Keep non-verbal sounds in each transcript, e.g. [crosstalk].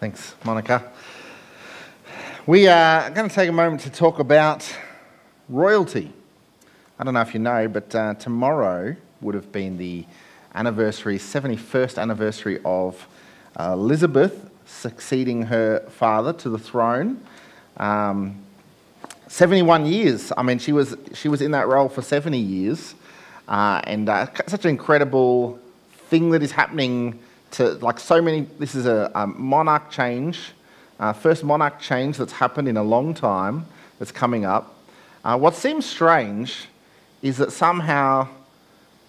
Thanks, Monica. We are going to take a moment to talk about royalty. I don't know if you know, but uh, tomorrow would have been the anniversary, 71st anniversary of uh, Elizabeth succeeding her father to the throne. Um, 71 years. I mean, she was, she was in that role for 70 years. Uh, and uh, such an incredible thing that is happening to like so many. This is a, a monarch change, uh, first monarch change that's happened in a long time that's coming up. Uh, what seems strange is that somehow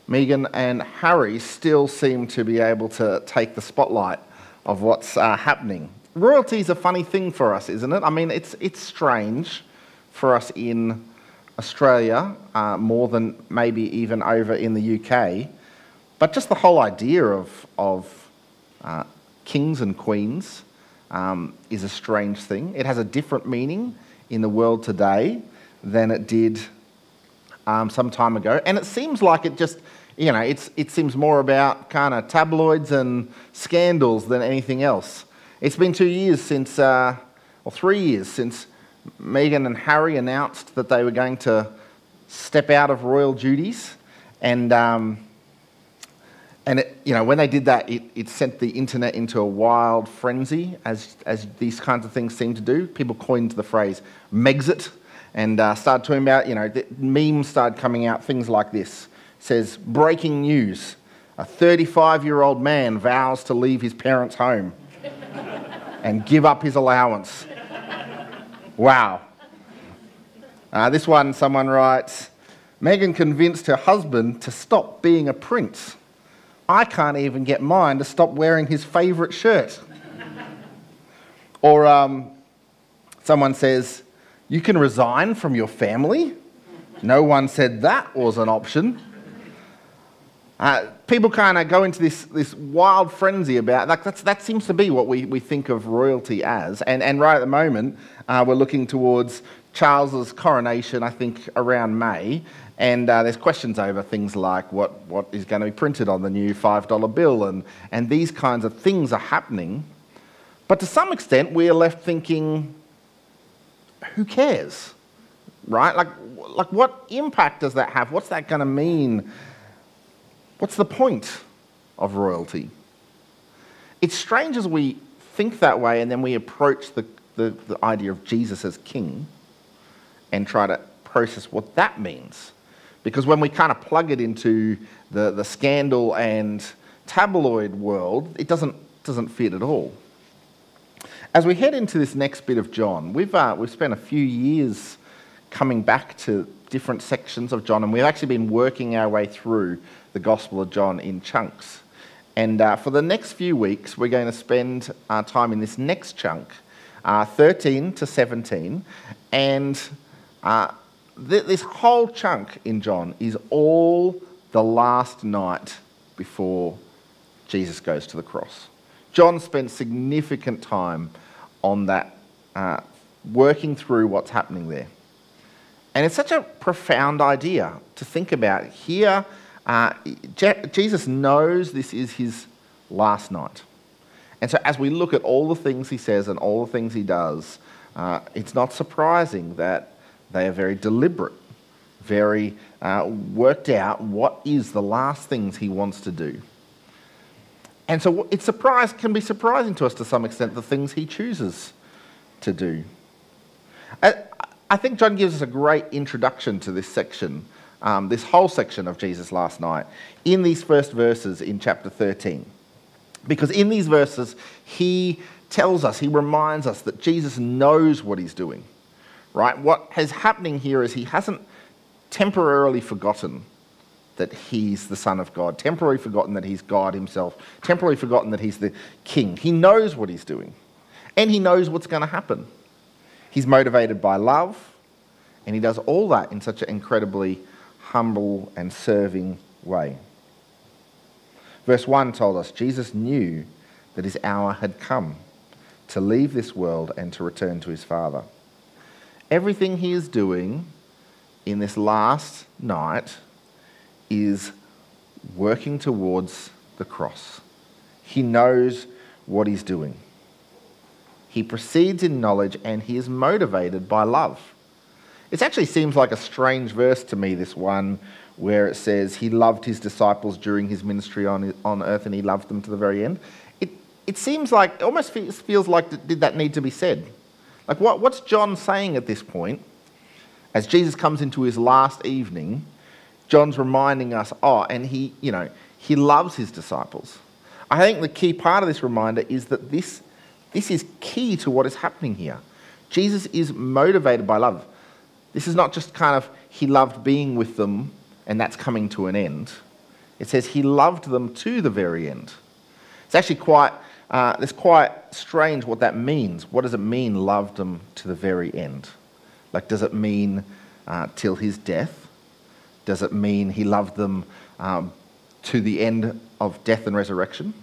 Meghan and Harry still seem to be able to take the spotlight of what's uh, happening. Royalty is a funny thing for us, isn't it? I mean, it's, it's strange for us in Australia uh, more than maybe even over in the UK. But just the whole idea of, of uh, kings and queens um, is a strange thing. It has a different meaning in the world today than it did um, some time ago. And it seems like it just, you know, it's, it seems more about kind of tabloids and scandals than anything else. It's been two years since, uh, or three years since Meghan and Harry announced that they were going to step out of royal duties. And um, and it, you know, when they did that, it, it sent the internet into a wild frenzy, as, as these kinds of things seem to do. People coined the phrase Megxit and uh, started talking about, you know, the memes started coming out, things like this. It says, breaking news. A 35 year old man vows to leave his parents' home [laughs] and give up his allowance. Wow. Uh, this one, someone writes Meghan convinced her husband to stop being a prince. I can't even get mine to stop wearing his favourite shirt. or um, someone says, You can resign from your family. No one said that was an option. Uh, people kind of go into this, this wild frenzy about like that seems to be what we, we think of royalty as. And, and right at the moment, uh, we're looking towards Charles's coronation, I think, around May. And uh, there's questions over things like what, what is going to be printed on the new $5 bill, and, and these kinds of things are happening. But to some extent, we are left thinking, who cares? Right? Like, like what impact does that have? What's that going to mean? What's the point of royalty? It's strange as we think that way and then we approach the, the, the idea of Jesus as king and try to process what that means. Because when we kind of plug it into the, the scandal and tabloid world, it doesn't, doesn't fit at all. As we head into this next bit of John, we've, uh, we've spent a few years coming back to different sections of John, and we've actually been working our way through the Gospel of John in chunks. And uh, for the next few weeks, we're going to spend our time in this next chunk, uh, 13 to 17, and uh, th- this whole chunk in John is all the last night before Jesus goes to the cross. John spent significant time on that, uh, working through what's happening there. And it's such a profound idea to think about. Here, uh, Je- Jesus knows this is his last night. And so, as we look at all the things he says and all the things he does, uh, it's not surprising that they are very deliberate, very uh, worked out what is the last things he wants to do. And so it surprise, can be surprising to us to some extent, the things he chooses to do. I, think John gives us a great introduction to this section, um, this whole section of Jesus last night, in these first verses in chapter 13. Because in these verses, he tells us, he reminds us that Jesus knows what he's doing right? What is happening here is he hasn't temporarily forgotten that he's the Son of God, temporarily forgotten that he's God himself, temporarily forgotten that he's the King. He knows what he's doing, and he knows what's going to happen. He's motivated by love, and he does all that in such an incredibly humble and serving way. Verse 1 told us Jesus knew that his hour had come to leave this world and to return to his Father everything he is doing in this last night is working towards the cross. He knows what he's doing. he proceeds in knowledge, and he is motivated by love. It actually seems like a strange verse to me, this one, where it says he loved his disciples during his ministry on, on earth and he loved them to the very end. It, it seems like, it almost feels like, did that need to be said? Like, what, what's John saying at this point? As Jesus comes into his last evening, John's reminding us, oh, and he, you know, he loves his disciples. I think the key part of this reminder is that this, this is key to what is happening here. Jesus is motivated by love. This is not just kind of he loved being with them and that's coming to an end. It says he loved them to the very end. It's actually quite, uh, it's quite strange what that means. What does it mean, loved them to the very end? Like, does it mean uh, till his death? Does it mean he loved them um, to the end of death and resurrection?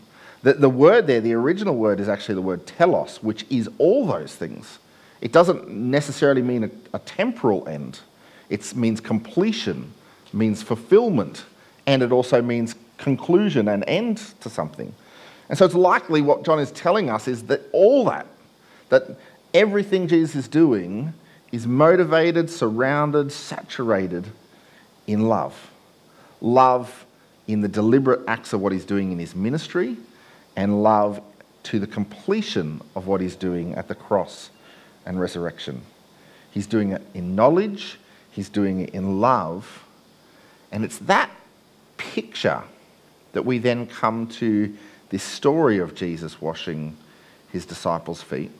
The, the word there, the original word, is actually the word telos, which is all those things. It doesn't necessarily mean a, a temporal end, it means completion, means fulfillment, and it also means conclusion and end to something. And so it's likely what John is telling us is that all that, that everything Jesus is doing, is motivated, surrounded, saturated in love. Love in the deliberate acts of what he's doing in his ministry, and love to the completion of what he's doing at the cross and resurrection. He's doing it in knowledge, he's doing it in love, and it's that picture that we then come to this story of Jesus washing his disciples' feet.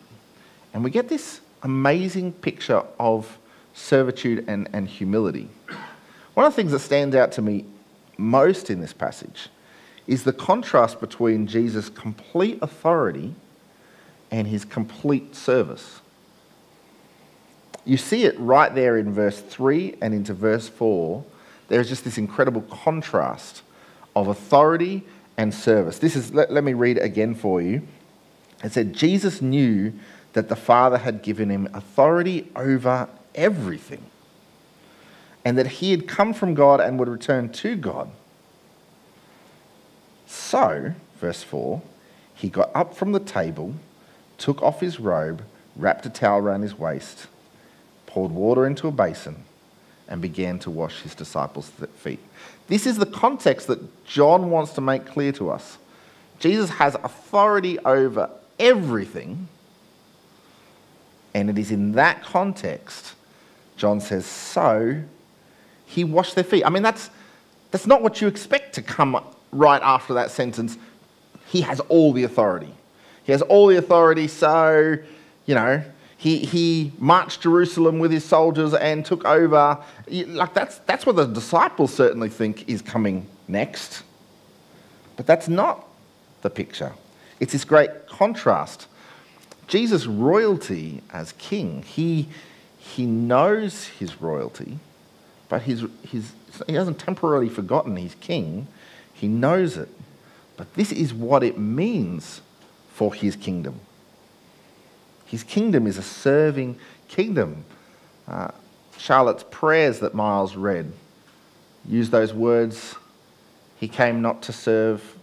And we get this amazing picture of servitude and, and humility. One of the things that stands out to me most in this passage is the contrast between Jesus' complete authority and his complete service. You see it right there in verse 3 and into verse 4. There's just this incredible contrast of authority and service. This is, let, let me read again for you. It said, Jesus knew that the Father had given him authority over everything, and that he had come from God and would return to God. So, verse 4, he got up from the table, took off his robe, wrapped a towel around his waist, poured water into a basin, and began to wash his disciples' feet. This is the context that John wants to make clear to us. Jesus has authority over everything and it is in that context, John says, so he washed their feet. I mean, that's, that's not what you expect to come right after that sentence. He has all the authority. He has all the authority, so, you know, he, he marched Jerusalem with his soldiers and took over. Like, that's, that's what the disciples certainly think is coming next. But that's not the picture. It's this great contrast Jesus' royalty as king, he, he knows his royalty, but his, his, he hasn't temporarily forgotten he's king. He knows it. But this is what it means for his kingdom. His kingdom is a serving kingdom. Uh, Charlotte's prayers that Miles read use those words He came not to serve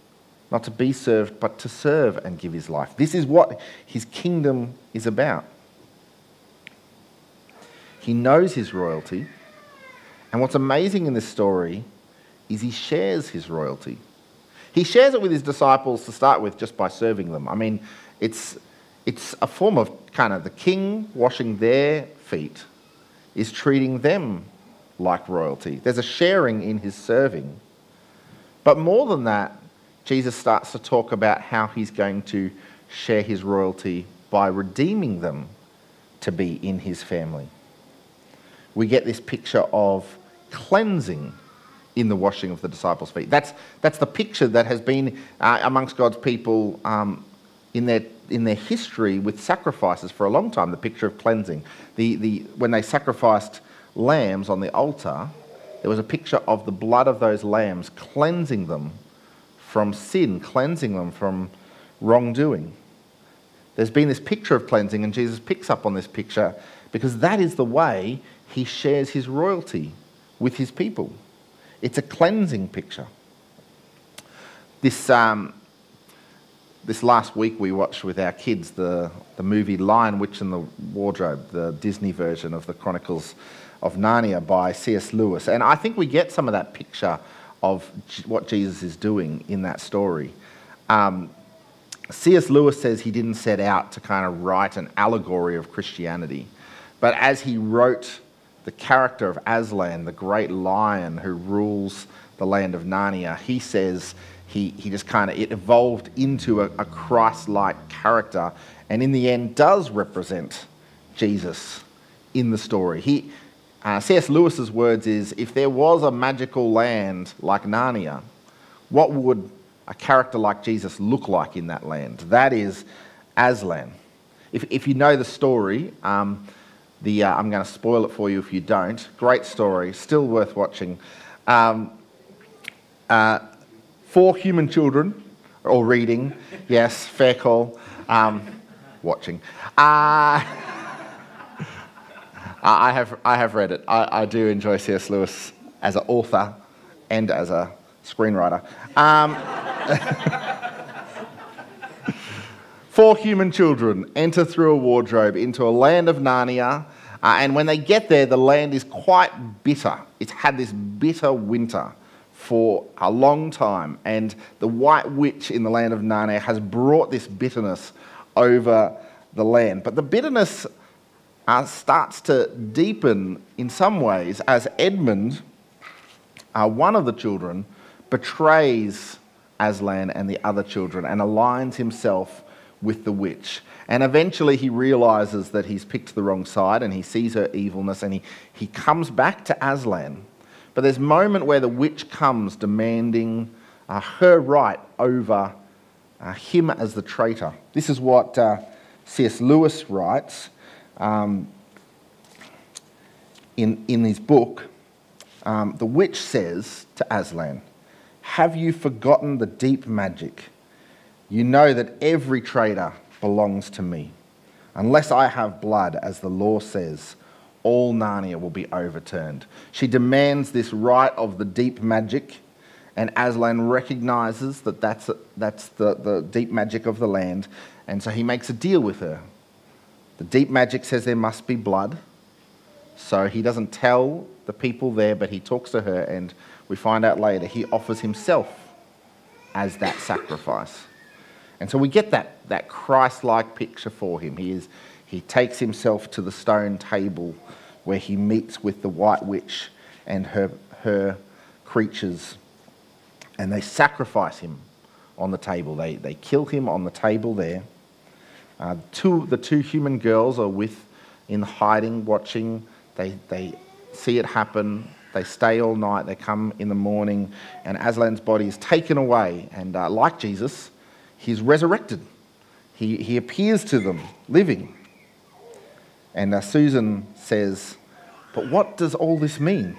not to be served, but to serve and give his life. This is what his kingdom is about. He knows his royalty. And what's amazing in this story is he shares his royalty. He shares it with his disciples to start with just by serving them. I mean, it's, it's a form of kind of the king washing their feet is treating them like royalty. There's a sharing in his serving. But more than that, Jesus starts to talk about how he's going to share his royalty by redeeming them to be in his family. We get this picture of cleansing in the washing of the disciples' feet. That's, that's the picture that has been uh, amongst God's people um, in, their, in their history with sacrifices for a long time, the picture of cleansing. The, the, when they sacrificed lambs on the altar, there was a picture of the blood of those lambs cleansing them from sin, cleansing them from wrongdoing. There's been this picture of cleansing, and Jesus picks up on this picture because that is the way he shares his royalty with his people. It's a cleansing picture. This, um, this last week we watched with our kids the, the movie Lion, Witch and the Wardrobe, the Disney version of the Chronicles of Narnia by C.S. Lewis. And I think we get some of that picture of what Jesus is doing in that story. Um, C.S. Lewis says he didn't set out to kind of write an allegory of Christianity, but as he wrote the character of Aslan, the great lion who rules the land of Narnia, he says he, he just kind of, it evolved into a, a Christ like character and in the end does represent Jesus in the story. He, uh, C.S. Lewis's words is if there was a magical land like Narnia, what would a character like Jesus look like in that land? That is Aslan. If, if you know the story, um, the, uh, I'm going to spoil it for you if you don't. Great story, still worth watching. Um, uh, four human children, or reading, yes, fair call, um, watching. Uh, [laughs] I, have, I have read it. I, I do enjoy C.S. Lewis as an author and as a screenwriter. Um, [laughs] Four human children enter through a wardrobe into a land of Narnia, uh, and when they get there, the land is quite bitter. It's had this bitter winter for a long time, and the White Witch in the land of Narnia has brought this bitterness over the land. But the bitterness uh, starts to deepen in some ways as Edmund, uh, one of the children, betrays Aslan and the other children and aligns himself with the witch. And eventually he realizes that he's picked the wrong side and he sees her evilness and he, he comes back to Aslan. But there's a moment where the witch comes demanding uh, her right over uh, him as the traitor. This is what uh, C.S. Lewis writes um, in, in his book. Um, the witch says to Aslan, Have you forgotten the deep magic? You know that every traitor belongs to me. Unless I have blood, as the law says, all Narnia will be overturned. She demands this right of the deep magic, and Aslan recognizes that that's, that's the, the deep magic of the land, and so he makes a deal with her. The deep magic says there must be blood, so he doesn't tell the people there, but he talks to her, and we find out later he offers himself as that sacrifice. And so we get that, that Christ like picture for him. He, is, he takes himself to the stone table where he meets with the white witch and her, her creatures, and they sacrifice him on the table. They, they kill him on the table there. Uh, two, the two human girls are with in hiding, watching. They, they see it happen. They stay all night. They come in the morning, and Aslan's body is taken away. And uh, like Jesus, he's resurrected. He, he appears to them living. And uh, Susan says, But what does all this mean?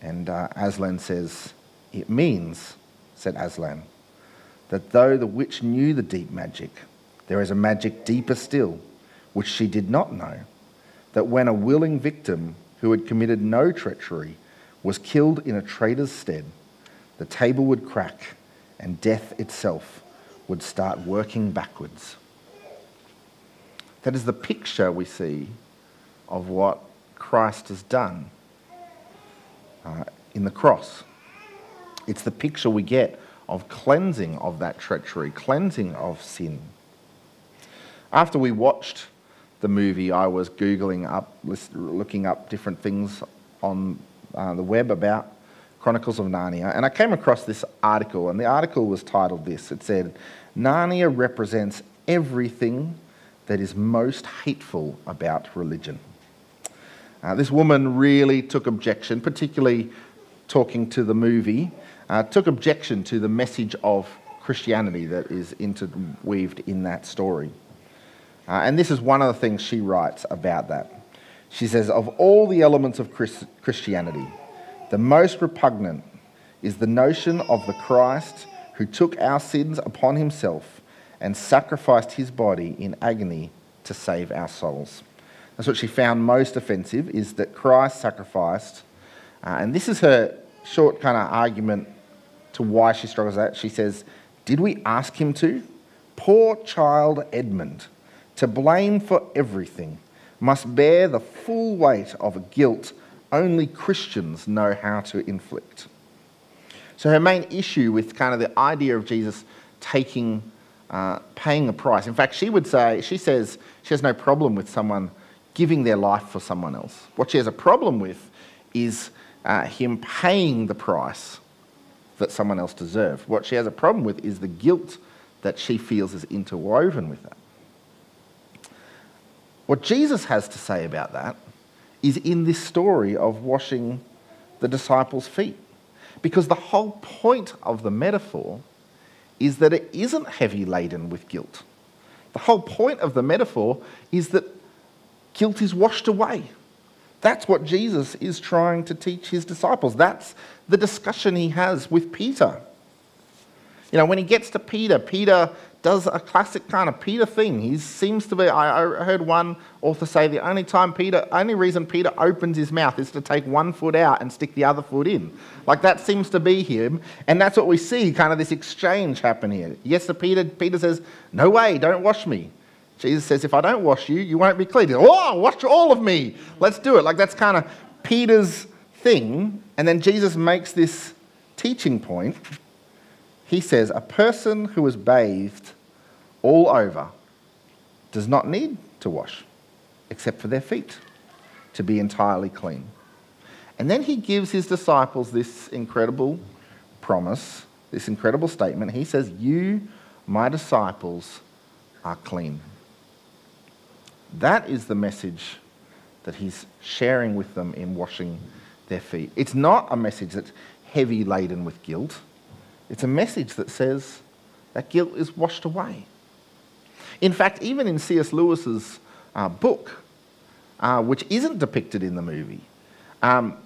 And uh, Aslan says, It means, said Aslan, that though the witch knew the deep magic, there is a magic deeper still, which she did not know. That when a willing victim who had committed no treachery was killed in a traitor's stead, the table would crack and death itself would start working backwards. That is the picture we see of what Christ has done uh, in the cross. It's the picture we get of cleansing of that treachery, cleansing of sin. After we watched the movie, I was Googling up, looking up different things on uh, the web about Chronicles of Narnia, and I came across this article, and the article was titled this. It said, Narnia represents everything that is most hateful about religion. Uh, this woman really took objection, particularly talking to the movie, uh, took objection to the message of Christianity that is interweaved in that story. Uh, and this is one of the things she writes about that. She says, Of all the elements of Christ- Christianity, the most repugnant is the notion of the Christ who took our sins upon himself and sacrificed his body in agony to save our souls. That's what she found most offensive is that Christ sacrificed, uh, and this is her short kind of argument to why she struggles with that. She says, Did we ask him to? Poor child Edmund, to blame for everything, must bear the full weight of a guilt only Christians know how to inflict. So her main issue with kind of the idea of Jesus taking, uh, paying a price. In fact, she would say, she says she has no problem with someone giving their life for someone else. What she has a problem with is uh, him paying the price that someone else deserved. What she has a problem with is the guilt that she feels is interwoven with that. What Jesus has to say about that is in this story of washing the disciples' feet. Because the whole point of the metaphor is that it isn't heavy laden with guilt. The whole point of the metaphor is that guilt is washed away. That's what Jesus is trying to teach his disciples. That's the discussion he has with Peter. You know, when he gets to Peter, Peter does a classic kind of Peter thing. He seems to be, I, heard one author say the only time Peter, only reason Peter opens his mouth is to take one foot out and stick the other foot in. Like that seems to be him. And that's what we see, kind of this exchange happen here. Yes, Peter, Peter says, No way, don't wash me. Jesus says, If I don't wash you, you won't be clean. Oh, wash all of me. Let's do it. Like that's kind of Peter's thing. And then Jesus makes this teaching point he says, A person who is bathed all over does not need to wash, except for their feet, to be entirely clean. And then he gives his disciples this incredible promise, this incredible statement. He says, You, my disciples, are clean. That is the message that he's sharing with them in washing their feet. It's not a message that's heavy laden with guilt. It's a message that says that guilt is washed away. In fact, even in C.S. Lewis's uh, book, uh, which isn't depicted in the movie, um,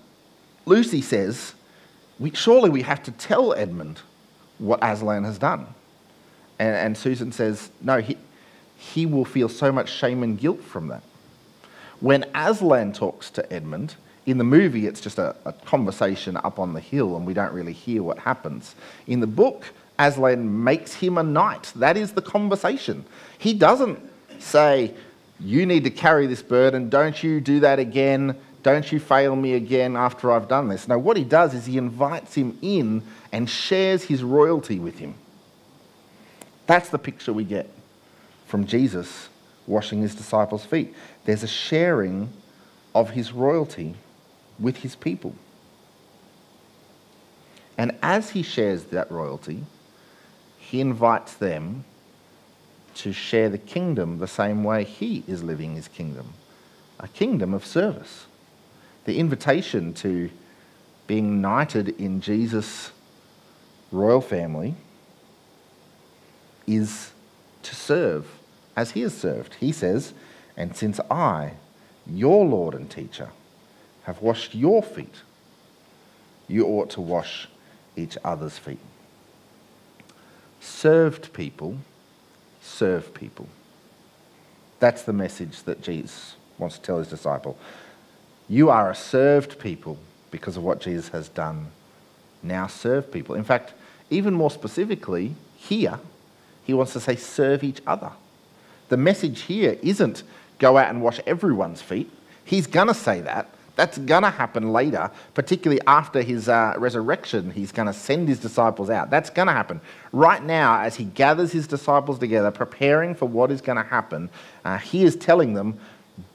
Lucy says, we, surely we have to tell Edmund what Aslan has done. And, and Susan says, no, he, he will feel so much shame and guilt from that. When Aslan talks to Edmund, in the movie, it's just a, a, conversation up on the hill and we don't really hear what happens. In the book, Aslan makes him a knight. That is the conversation. He doesn't say, You need to carry this burden. Don't you do that again. Don't you fail me again after I've done this. No, what he does is he invites him in and shares his royalty with him. That's the picture we get from Jesus washing his disciples' feet. There's a sharing of his royalty with his people. And as he shares that royalty, he invites them to share the kingdom the same way he is living his kingdom a kingdom of service. The invitation to being knighted in Jesus' royal family is to serve as he has served. He says, And since I, your Lord and teacher, have washed your feet, you ought to wash each other's feet. Served people serve people. That's the message that Jesus wants to tell his disciple. You are a served people because of what Jesus has done. Now serve people. In fact, even more specifically, here, he wants to say serve each other. The message here isn't go out and wash everyone's feet. He's going to say that, that's going to happen later, particularly after his uh, resurrection. He's going to send his disciples out. That's going to happen. Right now, as he gathers his disciples together, preparing for what is going to happen, uh, he is telling them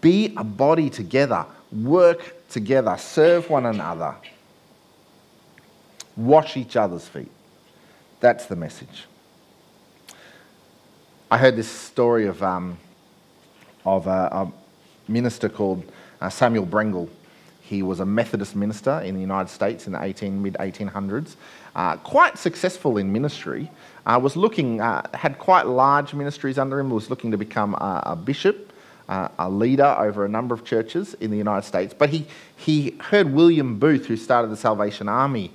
be a body together, work together, serve one another, wash each other's feet. That's the message. I heard this story of, um, of a, a minister called uh, Samuel Brengle he was a Methodist minister in the United States in the 18, mid 1800s, uh, quite successful in ministry. Uh, was looking, uh, had quite large ministries under him. Was looking to become a, a bishop, uh, a leader over a number of churches in the United States. But he he heard William Booth, who started the Salvation Army,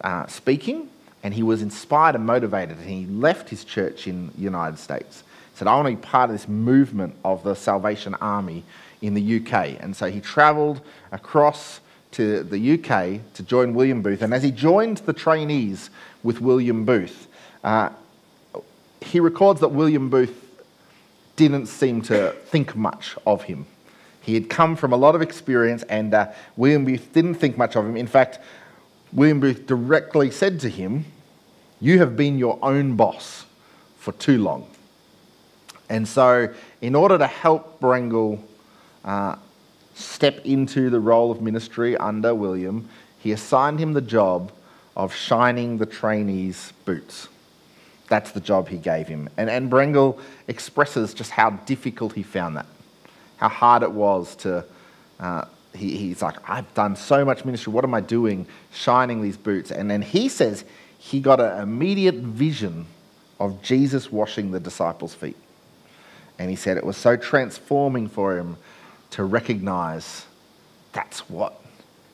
uh, speaking, and he was inspired and motivated. And he left his church in the United States. Said, "I want to be part of this movement of the Salvation Army." In the UK. And so he travelled across to the UK to join William Booth. And as he joined the trainees with William Booth, uh, he records that William Booth didn't seem to think much of him. He had come from a lot of experience, and uh, William Booth didn't think much of him. In fact, William Booth directly said to him, You have been your own boss for too long. And so, in order to help Brengle uh, step into the role of ministry under William, he assigned him the job of shining the trainees' boots. That's the job he gave him. And, and Brengle expresses just how difficult he found that, how hard it was to. Uh, he, he's like, I've done so much ministry. What am I doing shining these boots? And then he says he got an immediate vision of Jesus washing the disciples' feet. And he said it was so transforming for him to recognize that's what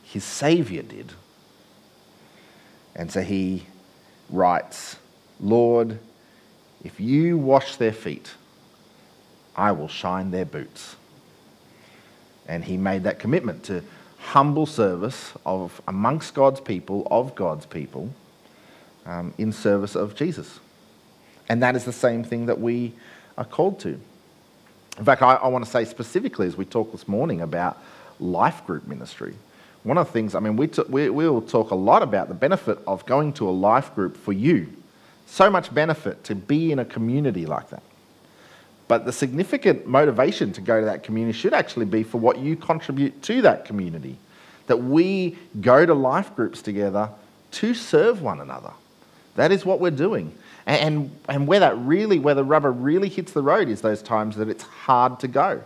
his Savior did. And so he writes, Lord, if you wash their feet, I will shine their boots. And he made that commitment to humble service of amongst God's people, of God's people, um, in service of Jesus. And that is the same thing that we are called to. In fact, I, I want to say specifically as we talk this morning about life group ministry. One of the things, I mean, we, t- we, we will talk a lot about the benefit of going to a life group for you so much benefit to be in a community like that. But the significant motivation to go to that community should actually be for what you contribute to that community. That we go to life groups together to serve one another. That is what we're doing. And, and where that really, where the rubber really hits the road is those times that it's hard to go.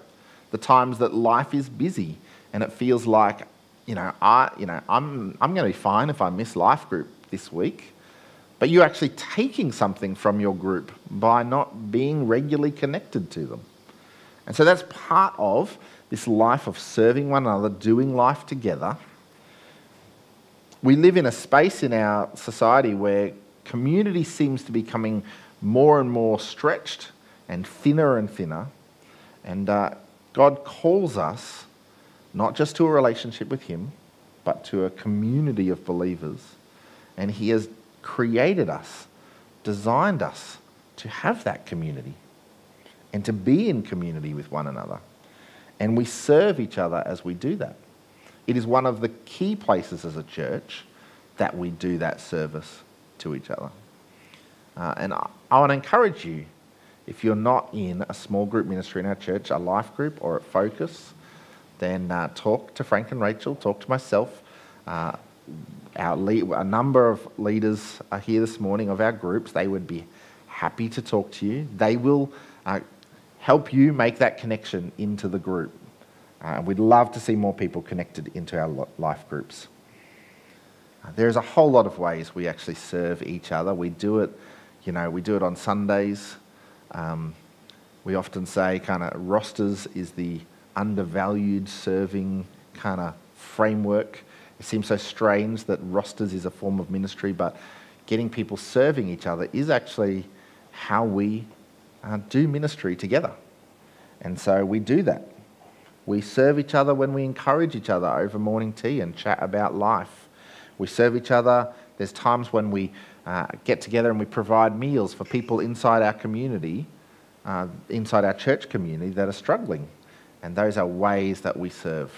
The times that life is busy and it feels like, you know, I, you know I'm, I'm going to be fine if I miss life group this week but you're actually taking something from your group by not being regularly connected to them. And so that's part of this life of serving one another, doing life together. We live in a space in our society where community seems to be coming more and more stretched and thinner and thinner. And uh, God calls us not just to a relationship with Him, but to a community of believers. And He has created us, designed us to have that community and to be in community with one another. And we serve each other as we do that. It is one of the key places as a church that we do that service to each other. Uh, and I, I want to encourage you, if you're not in a small group ministry in our church, a life group or at Focus, then uh, talk to Frank and Rachel, talk to myself. Uh, our lead, a number of leaders are here this morning of our groups. They would be happy to talk to you. They will uh, help you make that connection into the group. Uh, we'd love to see more people connected into our life groups. There's a whole lot of ways we actually serve each other. We do it, you know, we do it on Sundays. Um, we often say kind of rosters is the undervalued serving kind of framework. It seems so strange that rosters is a form of ministry, but getting people serving each other is actually how we uh, do ministry together. And so we do that. We serve each other when we encourage each other over morning tea and chat about life. We serve each other. There's times when we uh, get together and we provide meals for people inside our community, uh, inside our church community that are struggling. And those are ways that we serve.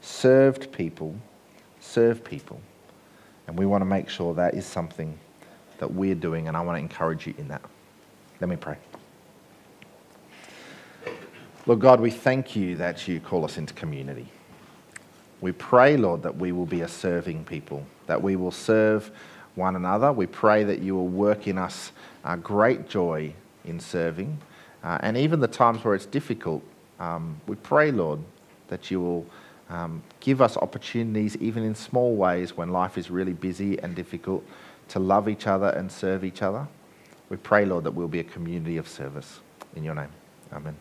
Served people serve people. And we want to make sure that is something that we're doing, and I want to encourage you in that. Let me pray. Lord God, we thank you that you call us into community. We pray, Lord, that we will be a serving people, that we will serve one another. We pray that you will work in us a great joy in serving. Uh, and even the times where it's difficult, um, we pray, Lord, that you will um, give us opportunities, even in small ways, when life is really busy and difficult, to love each other and serve each other. We pray, Lord, that we'll be a community of service. In your name, amen.